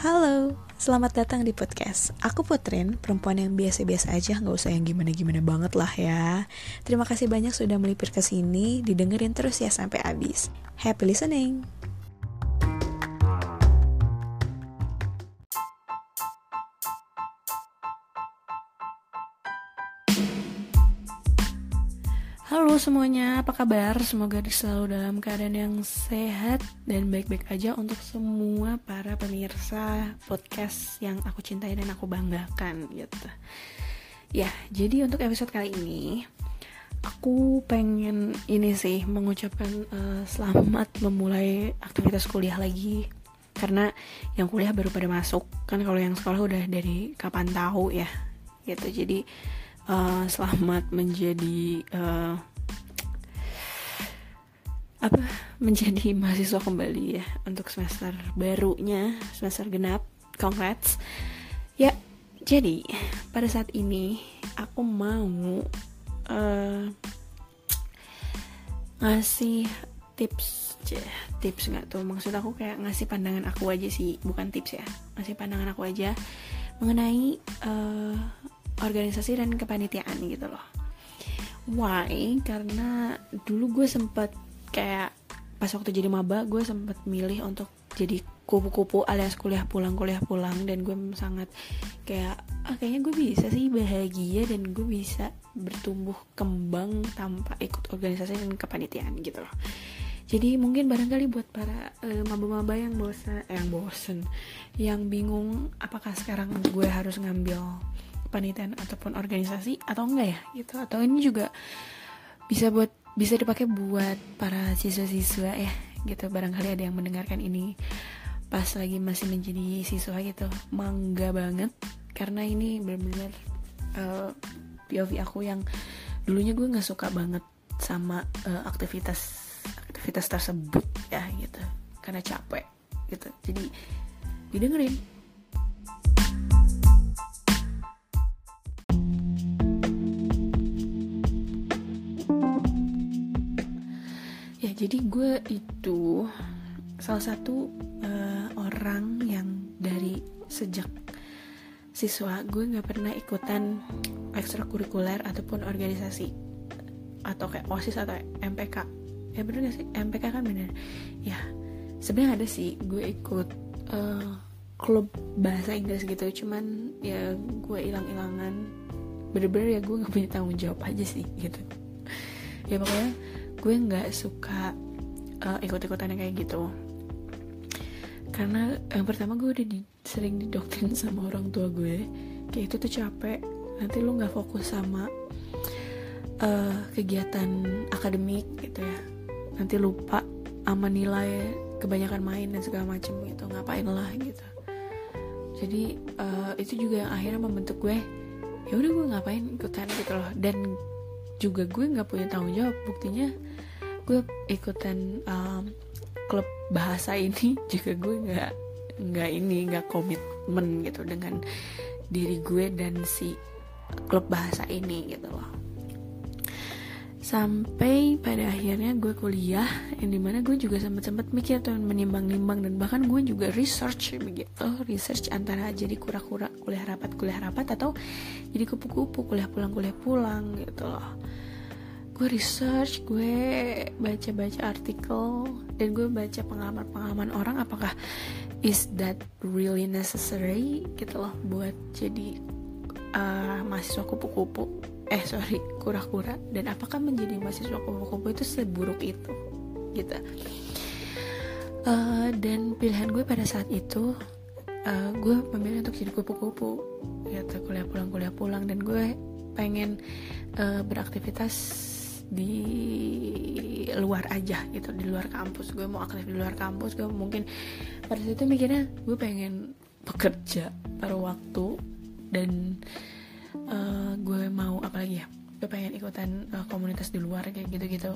Halo, selamat datang di podcast. Aku Putrin, perempuan yang biasa-biasa aja, nggak usah yang gimana-gimana banget lah ya. Terima kasih banyak sudah melipir ke sini, didengerin terus ya sampai habis. Happy listening. Semuanya, apa kabar? Semoga selalu dalam keadaan yang sehat dan baik-baik aja untuk semua para pemirsa podcast yang aku cintai dan aku banggakan gitu. Ya, jadi untuk episode kali ini aku pengen ini sih mengucapkan uh, selamat memulai aktivitas kuliah lagi karena yang kuliah baru pada masuk kan kalau yang sekolah udah dari kapan tahu ya gitu jadi uh, selamat menjadi uh, apa menjadi mahasiswa kembali ya untuk semester barunya semester genap. Congrats. Ya jadi pada saat ini aku mau uh, ngasih tips tips nggak tuh? Maksud aku kayak ngasih pandangan aku aja sih bukan tips ya. Ngasih pandangan aku aja mengenai uh, organisasi dan kepanitiaan gitu loh. Why? Karena dulu gue sempet kayak pas waktu jadi maba gue sempet milih untuk jadi kupu-kupu alias kuliah pulang kuliah pulang dan gue sangat kayak ah, kayaknya gue bisa sih bahagia dan gue bisa bertumbuh kembang tanpa ikut organisasi dan kepanitiaan gitu loh jadi mungkin barangkali buat para uh, maba-maba yang bosan eh, yang bosen yang bingung apakah sekarang gue harus ngambil panitian ataupun organisasi atau enggak ya gitu. Atau ini juga bisa buat bisa dipakai buat para siswa-siswa ya gitu. Barangkali ada yang mendengarkan ini pas lagi masih menjadi siswa gitu. Mangga banget karena ini benar-benar uh, POV aku yang dulunya gue nggak suka banget sama uh, aktivitas aktivitas tersebut ya gitu. Karena capek gitu. Jadi didengerin jadi gue itu salah satu uh, orang yang dari sejak siswa gue nggak pernah ikutan ekstrakurikuler ataupun organisasi atau kayak osis atau MPK ya bener gak sih? MPK kan bener. Ya sebenarnya ada sih. Gue ikut uh, klub bahasa Inggris gitu. Cuman ya gue hilang-hilangan bener-bener ya gue nggak punya tanggung jawab aja sih gitu. Ya pokoknya gue nggak suka uh, ikut-ikutan kayak gitu. Karena yang pertama gue udah di, sering didoktrin sama orang tua gue kayak itu tuh capek nanti lu nggak fokus sama uh, kegiatan akademik gitu ya. Nanti lupa sama nilai kebanyakan main dan segala macem gitu ngapain lah gitu. Jadi uh, itu juga yang akhirnya membentuk gue ya udah gue ngapain ikutan gitu loh. Dan juga gue nggak punya tanggung jawab buktinya gue ikutan um, klub bahasa ini juga gue nggak nggak ini nggak komitmen gitu dengan diri gue dan si klub bahasa ini gitu loh. Sampai pada akhirnya gue kuliah yang di mana gue juga sempat sempat mikir tuh menimbang-nimbang dan bahkan gue juga research begitu research antara jadi kura-kura kuliah rapat kuliah rapat atau jadi kupu-kupu kuliah pulang kuliah pulang gitu loh gue research gue baca-baca artikel dan gue baca pengalaman-pengalaman orang apakah is that really necessary gitu loh buat jadi uh, mahasiswa kupu-kupu. Eh sorry kura-kura. Dan apakah menjadi mahasiswa kupu-kupu itu seburuk itu gitu. Uh, dan pilihan gue pada saat itu uh, gue memilih untuk jadi kupu-kupu gitu. Kuliah pulang kuliah pulang dan gue pengen uh, beraktivitas di luar aja gitu di luar kampus. Gue mau aktif di luar kampus gue mungkin pada saat itu mikirnya gue pengen bekerja paruh waktu dan uh, gue mau apa lagi ya gue pengen ikutan uh, komunitas di luar kayak gitu-gitu.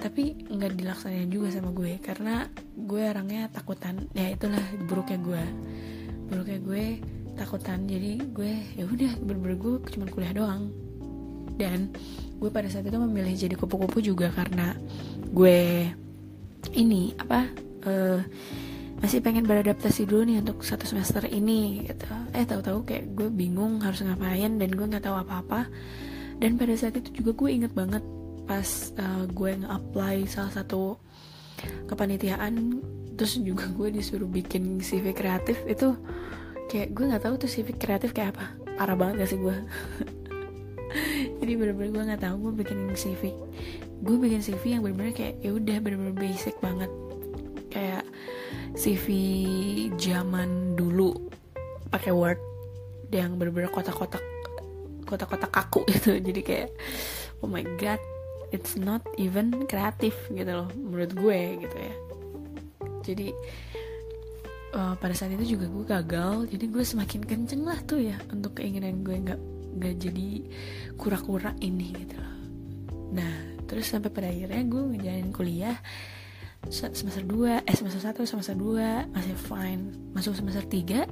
Tapi nggak dilaksanain juga sama gue karena gue orangnya takutan. Ya itulah buruknya gue. Buruknya gue takutan jadi gue ya udah bener-bener gue cuma kuliah doang dan gue pada saat itu memilih jadi kupu-kupu juga karena gue ini apa uh, masih pengen beradaptasi dulu nih untuk satu semester ini gitu. Eh tahu-tahu kayak gue bingung harus ngapain dan gue nggak tahu apa-apa. Dan pada saat itu juga gue inget banget pas uh, gue nge-apply salah satu kepanitiaan terus juga gue disuruh bikin CV kreatif itu kayak gue nggak tahu tuh CV kreatif kayak apa. Parah banget gak sih gue jadi bener-bener gue nggak tahu gue bikin CV gue bikin CV yang bener-bener kayak ya udah bener-bener basic banget. Kayak CV zaman dulu pakai Word yang bener-bener kotak-kotak kotak-kotak kaku gitu. Jadi kayak oh my god it's not even kreatif gitu loh menurut gue gitu ya. Jadi uh, pada saat itu juga gue gagal jadi gue semakin kenceng lah tuh ya untuk keinginan gue nggak nggak jadi kura-kura ini gitu loh. Nah terus sampai pada akhirnya gue ngejalanin kuliah semester 2 eh semester 1 semester 2 masih fine. Masuk semester 3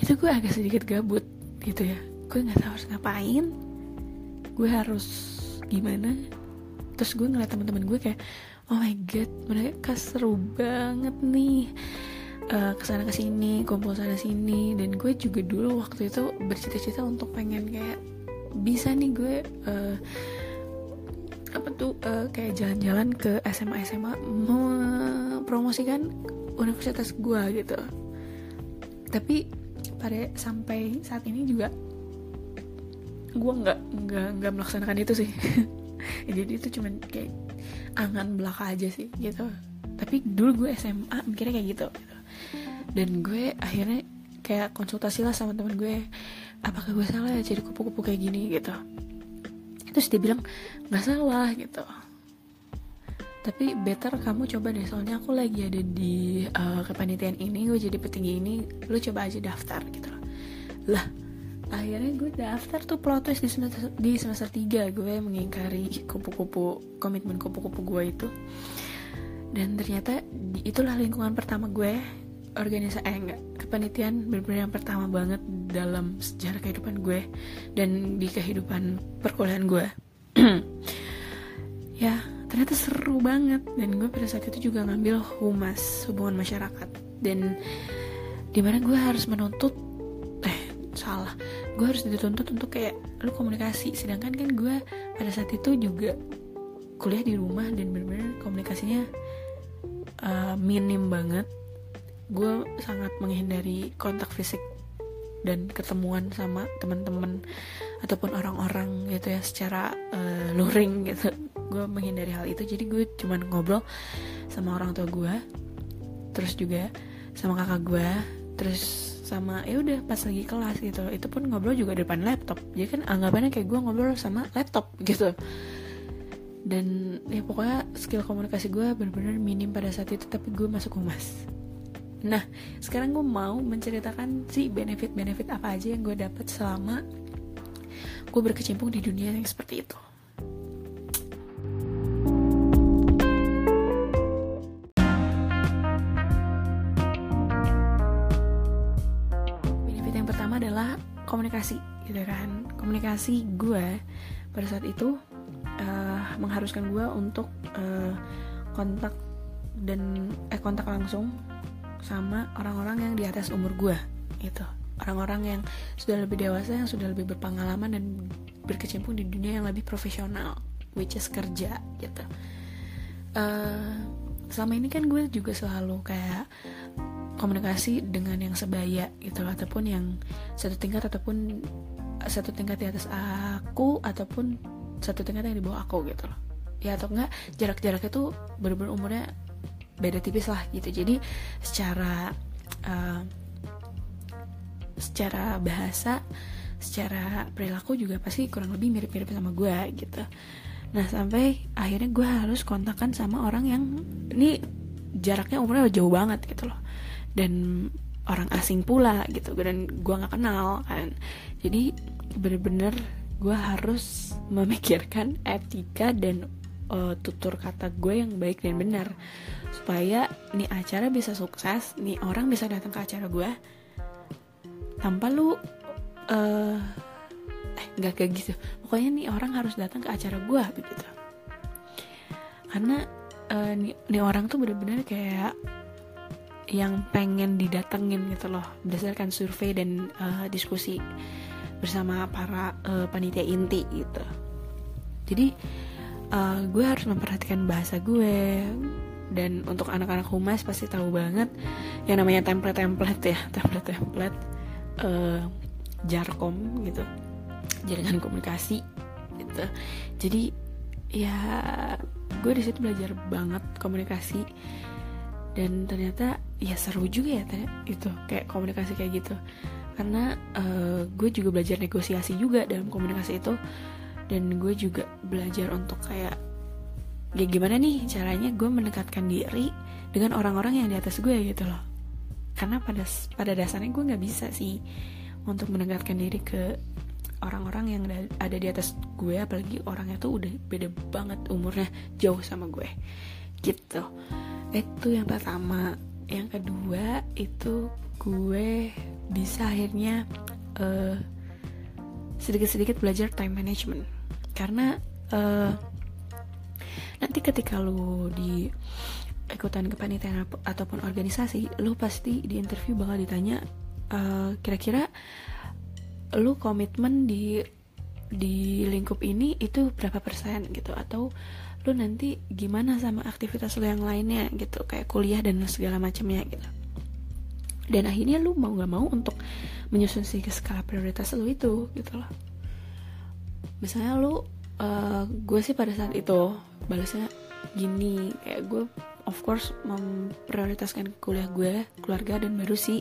itu gue agak sedikit gabut gitu ya. Gue nggak tahu harus ngapain gue harus gimana. Terus gue ngeliat teman-teman gue kayak oh my god mereka seru banget nih uh, ke sana ke sini kumpul sana sini. Dan gue juga dulu waktu itu bercita-cita untuk pengen kayak bisa nih gue uh, apa tuh uh, kayak jalan-jalan ke SMA SMA mempromosikan universitas gue gitu. Tapi pada sampai saat ini juga gue nggak nggak nggak melaksanakan itu sih. Jadi itu cuman kayak angan belaka aja sih gitu. Tapi dulu gue SMA mikirnya kayak gitu, gitu. Dan gue akhirnya kayak konsultasi lah sama temen gue apakah gue salah ya jadi kupu-kupu kayak gini? Gitu. Terus dia bilang nggak salah gitu. Tapi better kamu coba deh soalnya aku lagi ada di uh, kepanitiaan ini gue jadi petinggi ini lu coba aja daftar gitu lah akhirnya gue daftar tuh protes di semester di semester 3 gue mengingkari kupu-kupu komitmen kupu-kupu gue itu. Dan ternyata itulah lingkungan pertama gue organisasi eh enggak kepanitiaan benar-benar yang pertama banget dalam sejarah kehidupan gue dan di kehidupan perkuliahan gue. Ya ternyata seru banget dan gue pada saat itu juga ngambil humas hubungan masyarakat. Dan di mana gue harus menuntut eh salah gue harus dituntut untuk kayak lu komunikasi. Sedangkan kan gue pada saat itu juga kuliah di rumah dan benar-benar komunikasinya uh, minim banget gue sangat menghindari kontak fisik dan ketemuan sama teman-teman ataupun orang-orang gitu ya secara uh, luring gitu. Gue menghindari hal itu. Jadi gue cuman ngobrol sama orang tua gue terus juga sama kakak gue terus sama ya udah pas lagi kelas gitu. Itu pun ngobrol juga depan laptop. Jadi kan anggapannya kayak gue ngobrol sama laptop gitu. Dan ya pokoknya skill komunikasi gue benar-benar minim pada saat itu tapi gue masuk humas Nah, sekarang gue mau menceritakan sih benefit-benefit apa aja yang gue dapat selama gue berkecimpung di dunia yang seperti itu. Benefit yang pertama adalah komunikasi, gitu kan? Komunikasi gue pada saat itu uh, mengharuskan gue untuk uh, kontak dan eh kontak langsung sama orang-orang yang di atas umur gue gitu. Orang-orang yang sudah lebih dewasa yang sudah lebih berpengalaman dan berkecimpung di dunia yang lebih profesional which is kerja gitu. Uh, selama ini kan gue juga selalu kayak komunikasi dengan yang sebaya gitu ataupun yang satu tingkat ataupun satu tingkat di atas aku ataupun satu tingkat yang di bawah aku gitu loh. Ya atau enggak jarak-jaraknya tuh bener-bener umurnya beda tipis lah gitu. Jadi secara uh, secara bahasa secara perilaku juga pasti kurang lebih mirip-mirip sama gue gitu. Nah sampai akhirnya gue harus kontakkan sama orang yang ini jaraknya umurnya jauh banget gitu loh. Dan orang asing pula gitu dan gue nggak kenal kan. Jadi bener-bener gue harus memikirkan etika dan uh, tutur kata gue yang baik dan benar. Supaya nih acara bisa sukses nih orang bisa datang ke acara gue tanpa lu uh, eh nggak kayak gitu. Pokoknya nih orang harus datang ke acara gue begitu. Karena uh, nih, nih orang tuh bener-bener kayak yang pengen didatengin gitu loh berdasarkan survei dan uh, diskusi bersama para uh, panitia inti gitu. Jadi uh, gue harus memperhatikan bahasa gue. Dan untuk anak-anak humas pasti tahu banget yang namanya template-template ya template-template uh, jarkom gitu. Jaringan komunikasi gitu. Jadi ya gue di situ belajar banget komunikasi. Dan ternyata ya seru juga ya itu kayak komunikasi kayak gitu. Karena uh, gue juga belajar negosiasi juga dalam komunikasi itu dan gue juga belajar untuk kayak ya gimana nih caranya gue mendekatkan diri dengan orang-orang yang di atas gue gitu loh. Karena pada pada dasarnya gue nggak bisa sih untuk mendekatkan diri ke orang-orang yang ada di atas gue apalagi orangnya tuh udah beda banget umurnya jauh sama gue. Gitu. Itu yang pertama. Yang kedua itu gue bisa akhirnya uh, sedikit-sedikit belajar time management karena uh, nanti ketika lu di ikutan kepanitiaan ataupun organisasi lu pasti di interview bakal ditanya uh, kira-kira lu komitmen di di lingkup ini itu berapa persen gitu? Atau lu nanti gimana sama aktivitas lu yang lainnya gitu kayak kuliah dan segala macamnya gitu. Dan akhirnya lu mau nggak mau untuk menyusun si skala prioritas lu itu gitu loh misalnya lu uh, gue sih pada saat itu balasnya gini kayak gue of course memprioritaskan kuliah gue keluarga dan baru sih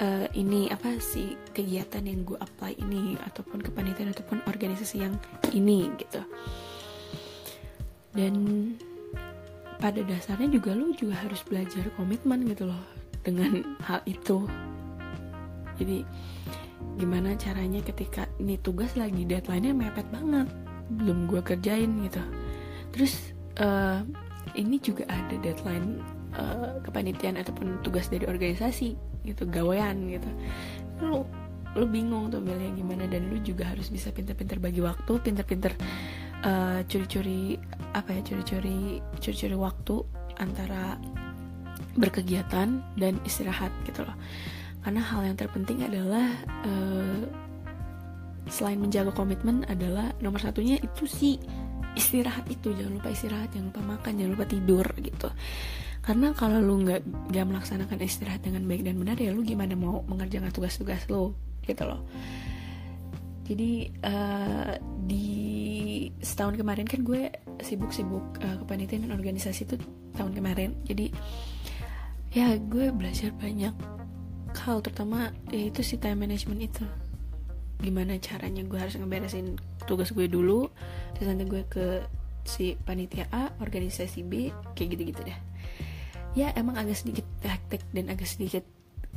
uh, ini apa sih kegiatan yang gue apply ini ataupun kepanitiaan ataupun organisasi yang ini gitu. Dan pada dasarnya juga lo juga harus belajar komitmen gitu loh dengan hal itu. Jadi gimana caranya ketika ini tugas lagi deadline-nya mepet banget. Belum gue kerjain gitu. Terus uh, ini juga ada deadline uh, kepanitiaan ataupun tugas dari organisasi gitu gawean gitu. Lu lu bingung tuh milihnya gimana dan lu juga harus bisa pinter-pinter bagi waktu pinter-pinter uh, curi-curi apa ya curi-curi curi-curi waktu antara berkegiatan dan istirahat gitu loh karena hal yang terpenting adalah uh, selain menjaga komitmen adalah nomor satunya itu sih istirahat itu. Jangan lupa istirahat jangan lupa makan jangan lupa tidur gitu. Karena kalau lu nggak nggak melaksanakan istirahat dengan baik dan benar ya lu gimana mau mengerjakan tugas-tugas lu gitu loh. Jadi uh, di setahun kemarin kan gue sibuk-sibuk uh, kepanitiaan dan organisasi itu tahun kemarin. Jadi ya gue belajar banyak hal terutama yaitu si time management itu. Gimana caranya gue harus ngeberesin tugas gue dulu terus nanti gue ke si panitia A organisasi B kayak gitu-gitu deh. Ya emang agak sedikit hektik dan agak sedikit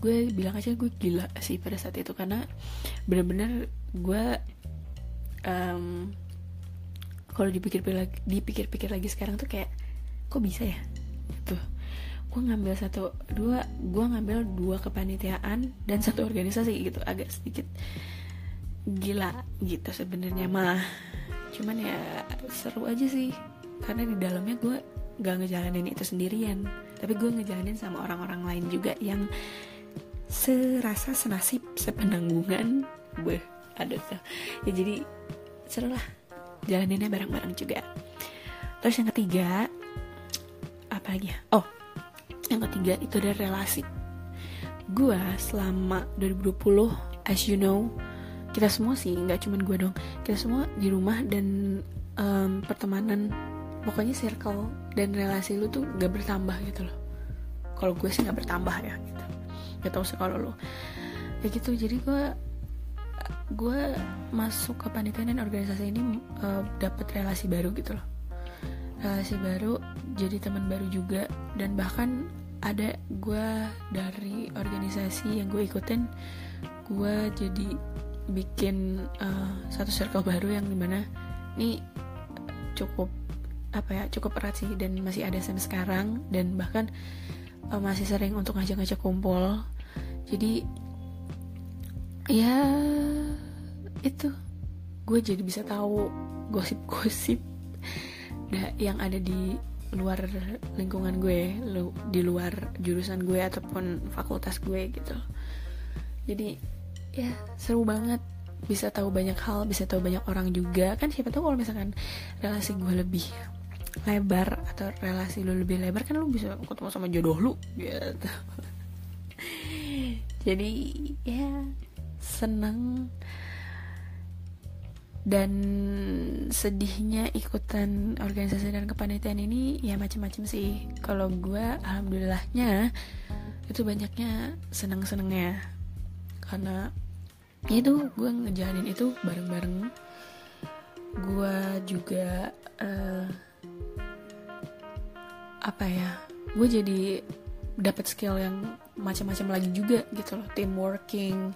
gue bilang aja gue gila sih pada saat itu. Karena bener-bener gue um, kalau dipikir-pikir lagi dipikir-pikir lagi sekarang tuh kayak kok bisa ya gue ngambil satu dua gue ngambil dua kepanitiaan dan satu organisasi gitu agak sedikit gila gitu sebenarnya mah. Cuman ya seru aja sih karena di dalamnya gue gak ngejalanin itu sendirian. Tapi gue ngejalanin sama orang-orang lain juga yang serasa senasib sepenanggungan. Gue ada tuh ya jadi seru lah. Jalaninnya bareng-bareng juga. Terus yang ketiga apa lagi ya? Oh yang ketiga itu ada relasi. Gue selama 2020 as you know kita semua sih nggak cuman gue dong kita semua di rumah dan um, pertemanan pokoknya circle dan relasi lu tuh gak bertambah gitu loh. Kalau gue sih gak bertambah ya gitu. Gak tau sih kalau lo ya gitu jadi gue gue masuk ke panitia dan organisasi ini uh, dapet relasi baru gitu loh relasi baru jadi teman baru juga dan bahkan ada gue dari organisasi yang gue ikutin gue jadi bikin uh, satu circle baru yang di mana ini cukup apa ya cukup erat sih dan masih ada sampai sekarang dan bahkan uh, masih sering untuk ngajak-ngajak kumpul. Jadi ya itu. Gue jadi bisa tahu gosip-gosip yang ada di luar lingkungan gue lu, di luar jurusan gue ataupun fakultas gue gitu. Jadi ya seru banget. Bisa tahu banyak hal bisa tahu banyak orang juga. Kan siapa tahu kalau misalkan relasi gue lebih lebar atau relasi lu lebih lebar kan lu bisa ketemu sama jodoh lu gitu. Jadi ya senang dan sedihnya ikutan organisasi dan kepanitiaan ini ya macam-macam sih. Kalau gue alhamdulillahnya itu banyaknya senang-senangnya karena ya itu gue ngejalanin itu bareng-bareng. Gue juga uh, apa ya gue jadi dapat skill yang macam-macam lagi juga gitu loh. Team working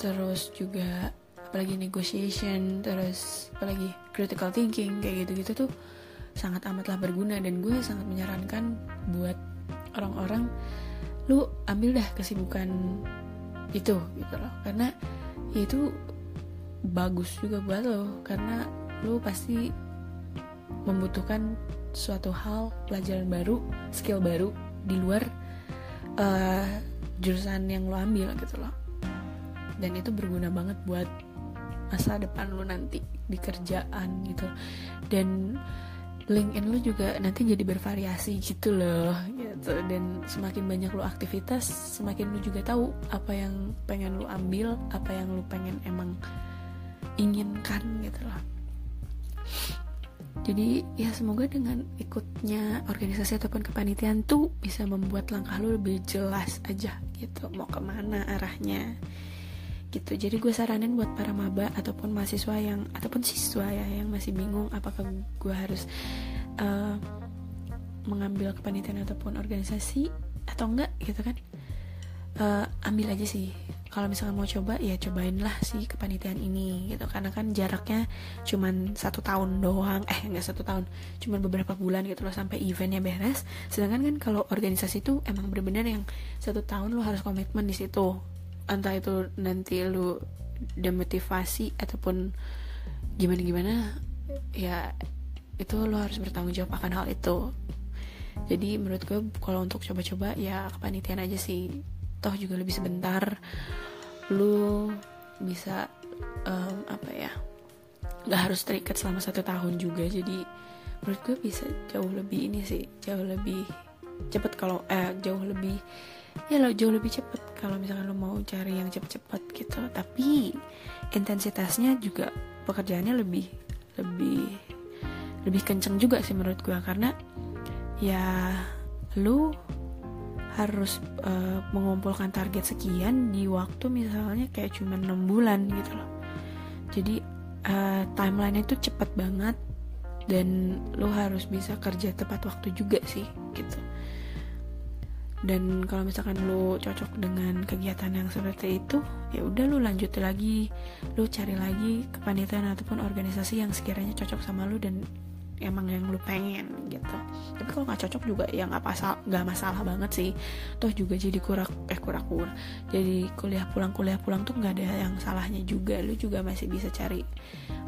terus juga apalagi negotiation terus apalagi critical thinking kayak gitu-gitu tuh sangat amatlah berguna. Dan gue sangat menyarankan buat orang-orang lu ambil dah kesibukan itu gitu loh. Karena ya itu bagus juga buat lo karena lo pasti membutuhkan suatu hal pelajaran baru skill baru di luar uh, jurusan yang lo ambil gitu loh. Dan itu berguna banget buat masa depan lo nanti di kerjaan gitu. Dan LinkedIn lo juga nanti jadi bervariasi gitu loh gitu. Dan semakin banyak lo aktivitas semakin lo juga tahu apa yang pengen lo ambil apa yang lo pengen emang inginkan gitu loh. Jadi ya semoga dengan ikutnya organisasi ataupun kepanitiaan tuh bisa membuat langkah lo lebih jelas aja gitu. Mau ke mana arahnya gitu. Jadi gue saranin buat para maba ataupun mahasiswa yang ataupun siswa ya yang masih bingung apakah gue harus uh, mengambil kepanitiaan ataupun organisasi atau enggak gitu kan. Uh, ambil aja sih. Kalau misalkan mau coba ya cobain lah sih kepanitiaan ini gitu. Karena kan jaraknya cuman satu tahun doang. Eh enggak satu tahun. Cuman beberapa bulan gitu loh sampai eventnya beres. Sedangkan kan kalau organisasi itu emang bener-bener yang satu tahun lo harus komitmen di situ entah itu nanti lu demotivasi ataupun gimana gimana ya itu lo harus bertanggung jawab akan hal itu. Jadi menurut gue kalau untuk coba-coba ya kepanitiaan aja sih. Toh juga lebih sebentar. Lu bisa um, apa ya nggak harus terikat selama satu tahun juga. Jadi menurut gue bisa jauh lebih ini sih jauh lebih cepet kalau eh jauh lebih ya lo jauh lebih cepet kalau misalkan lo mau cari yang cepet-cepet gitu. Tapi intensitasnya juga pekerjaannya lebih lebih lebih kenceng juga sih menurut gue karena ya lu harus uh, mengumpulkan target sekian di waktu misalnya kayak cuma enam bulan gitu loh. Jadi uh, timeline itu cepet banget dan lu harus bisa kerja tepat waktu juga sih gitu dan kalau misalkan lu cocok dengan kegiatan yang seperti itu ya udah lu lanjut lagi. Lu cari lagi kepanitiaan ataupun organisasi yang sekiranya cocok sama lu dan emang yang lu pengen gitu. Tapi kalau nggak cocok juga ya nggak pasal nggak masalah banget sih. Toh juga jadi kurang eh kurang kurang jadi kuliah pulang kuliah pulang tuh nggak ada yang salahnya juga. Lu juga masih bisa cari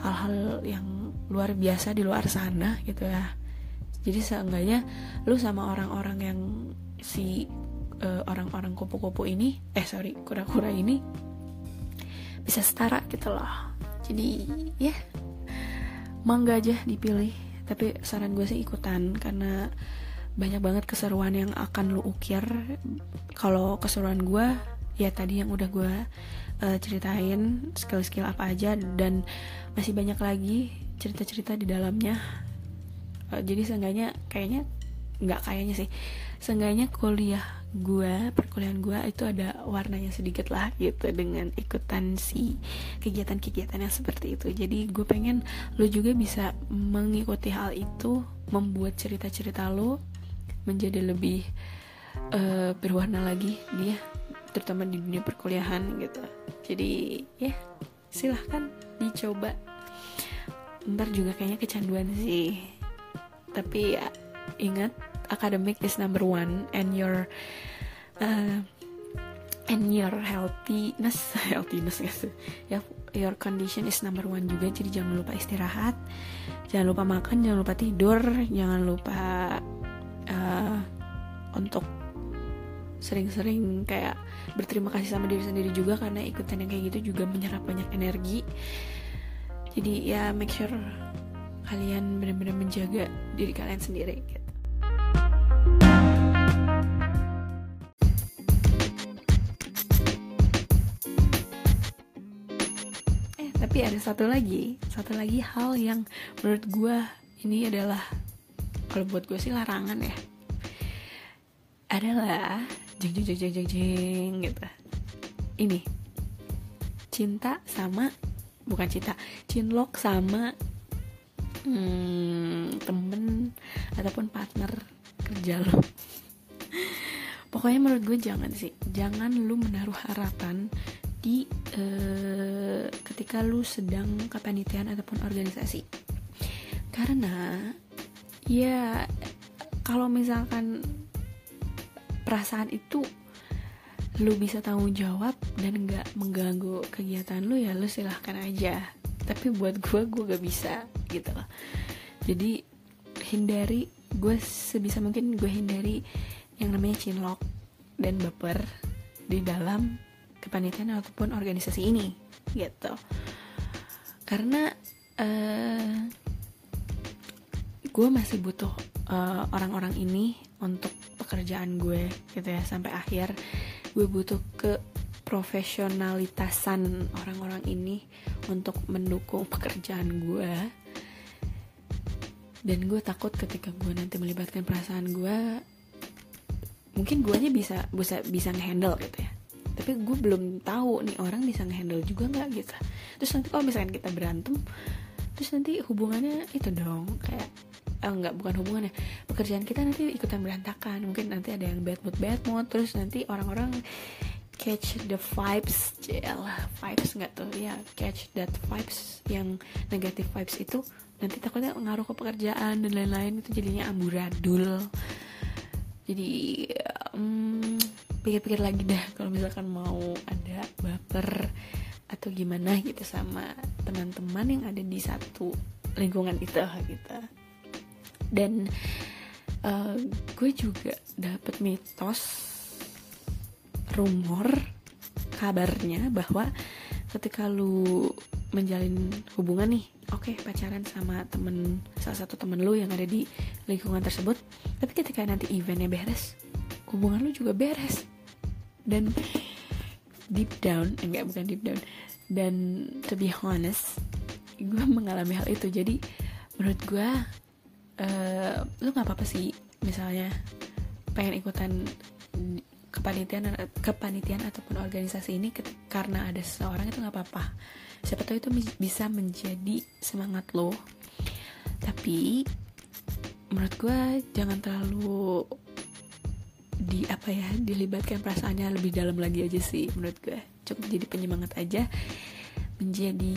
hal-hal yang luar biasa di luar sana gitu ya. Jadi seenggaknya lu sama orang-orang yang si uh, orang-orang kupu-kupu ini eh sorry kura-kura ini bisa setara gitu loh. Jadi ya yeah, mangga aja dipilih. Tapi saran gue sih ikutan karena banyak banget keseruan yang akan lu ukir. Kalau keseruan gue ya tadi yang udah gue uh, ceritain skill-skill apa aja dan masih banyak lagi cerita-cerita di dalamnya. Uh, jadi seenggaknya kayaknya nggak kayaknya sih seenggaknya kuliah gue perkuliahan gue itu ada warnanya sedikit lah gitu dengan ikutan si kegiatan-kegiatan yang seperti itu. Jadi gue pengen lo juga bisa mengikuti hal itu membuat cerita-cerita lo menjadi lebih uh, berwarna lagi dia terutama di dunia perkuliahan gitu. Jadi ya silahkan dicoba. Ntar juga kayaknya kecanduan sih. Tapi ya ingat academic is number one and your uh, and your healthiness healthiness gitu ya your condition is number one juga jadi jangan lupa istirahat jangan lupa makan jangan lupa tidur jangan lupa uh, untuk sering-sering kayak berterima kasih sama diri sendiri juga karena ikutan yang kayak gitu juga menyerap banyak energi jadi ya make sure kalian benar-benar menjaga diri kalian sendiri gitu. Tapi ada satu lagi satu lagi hal yang menurut gue ini adalah kalau buat gue sih larangan ya. Adalah jeng jeng jeng jeng jeng jeng gitu. Ini cinta sama bukan cinta cinlok sama hmm, temen ataupun partner kerja lo. Pokoknya menurut gue jangan sih jangan lu menaruh harapan di uh, ketika lu sedang kepanitiaan ataupun organisasi. Karena ya kalau misalkan perasaan itu lu bisa tanggung jawab dan nggak mengganggu kegiatan lu ya lu silahkan aja. Tapi buat gue gue gak bisa gitu loh. Jadi hindari gue sebisa mungkin gue hindari yang namanya cinlok dan baper di dalam kepanitiaan ataupun organisasi ini gitu. Karena uh, gue masih butuh eh, orang-orang uh, ini untuk pekerjaan gue gitu ya sampai akhir. Gue butuh ke profesionalitasan orang-orang ini untuk mendukung pekerjaan gue. Dan gue takut ketika gue nanti melibatkan perasaan gue mungkin gue aja bisa bisa bisa ngehandle gitu ya tapi gue belum tahu nih orang bisa ngehandle juga nggak gitu. Terus nanti kalau misalkan kita berantem terus nanti hubungannya itu dong kayak eh, enggak bukan hubungan ya. Pekerjaan kita nanti ikutan berantakan. Mungkin nanti ada yang bad mood bad mood terus nanti orang-orang catch the vibes lah vibes nggak tuh? Ya catch that vibes yang negatif vibes itu nanti takutnya ngaruh ke pekerjaan dan lain-lain itu jadinya amburadul jadi um, pikir-pikir lagi dah kalau misalkan mau ada baper atau gimana gitu sama teman-teman yang ada di satu lingkungan itu gitu. Dan uh, gue juga dapet mitos rumor kabarnya bahwa ketika lu menjalin hubungan nih oke okay, pacaran sama temen salah satu temen lu yang ada di lingkungan tersebut tapi ketika nanti eventnya beres hubungan lu juga beres. Dan deep down enggak bukan deep down. Dan to be honest gue mengalami hal itu. Jadi menurut gue uh, lu nggak apa-apa sih misalnya pengen ikutan kepanitiaan kepanitiaan ataupun organisasi ini karena ada seseorang itu nggak apa-apa. Siapa tahu itu bisa menjadi semangat lo. Tapi menurut gue jangan terlalu di apa ya dilibatkan perasaannya lebih dalam lagi aja sih menurut gue cukup jadi penyemangat aja. Menjadi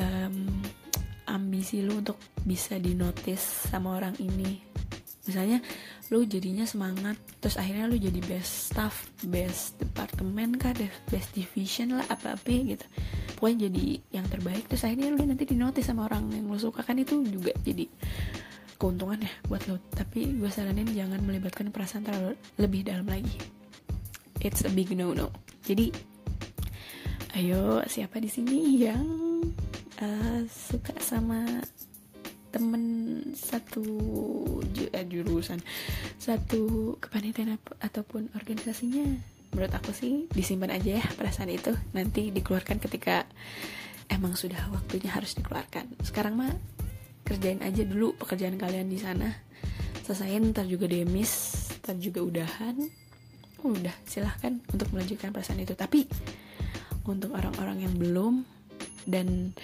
um, ambisi lu untuk bisa dinotis sama orang ini misalnya lu jadinya semangat terus akhirnya lu jadi best staff best departemen kah best division lah apa apa gitu. Pokoknya jadi yang terbaik terus akhirnya lu nanti dinotis sama orang yang lu suka. Kan itu juga jadi keuntungan ya buat lo tapi gue saranin jangan melibatkan perasaan terlalu lebih dalam lagi. It's a big no no jadi ayo siapa di sini yang uh, suka sama temen satu eh, jurusan satu kepanitiaan ataupun organisasinya. Menurut aku sih disimpan aja ya perasaan itu. Nanti dikeluarkan ketika emang sudah waktunya harus dikeluarkan. Sekarang mah kerjain aja dulu pekerjaan kalian di sana. Selesaiin ntar juga demis ntar juga udahan. Udah silahkan untuk melanjutkan perasaan itu. Tapi untuk orang-orang yang belum dan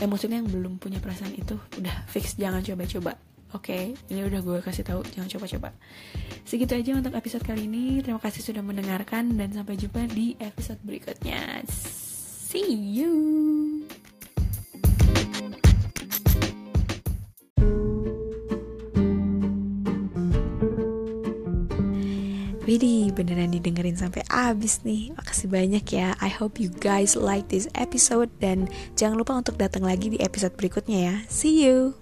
eh, maksudnya yang belum punya perasaan itu udah fix jangan coba-coba. Oke okay, ini udah gue kasih tahu jangan coba-coba. Segitu aja untuk episode kali ini. Terima kasih sudah mendengarkan dan sampai jumpa di episode berikutnya. See you Widih, beneran didengerin sampai abis nih. Makasih banyak ya. I hope you guys like this episode dan jangan lupa untuk datang lagi di episode berikutnya ya. See you.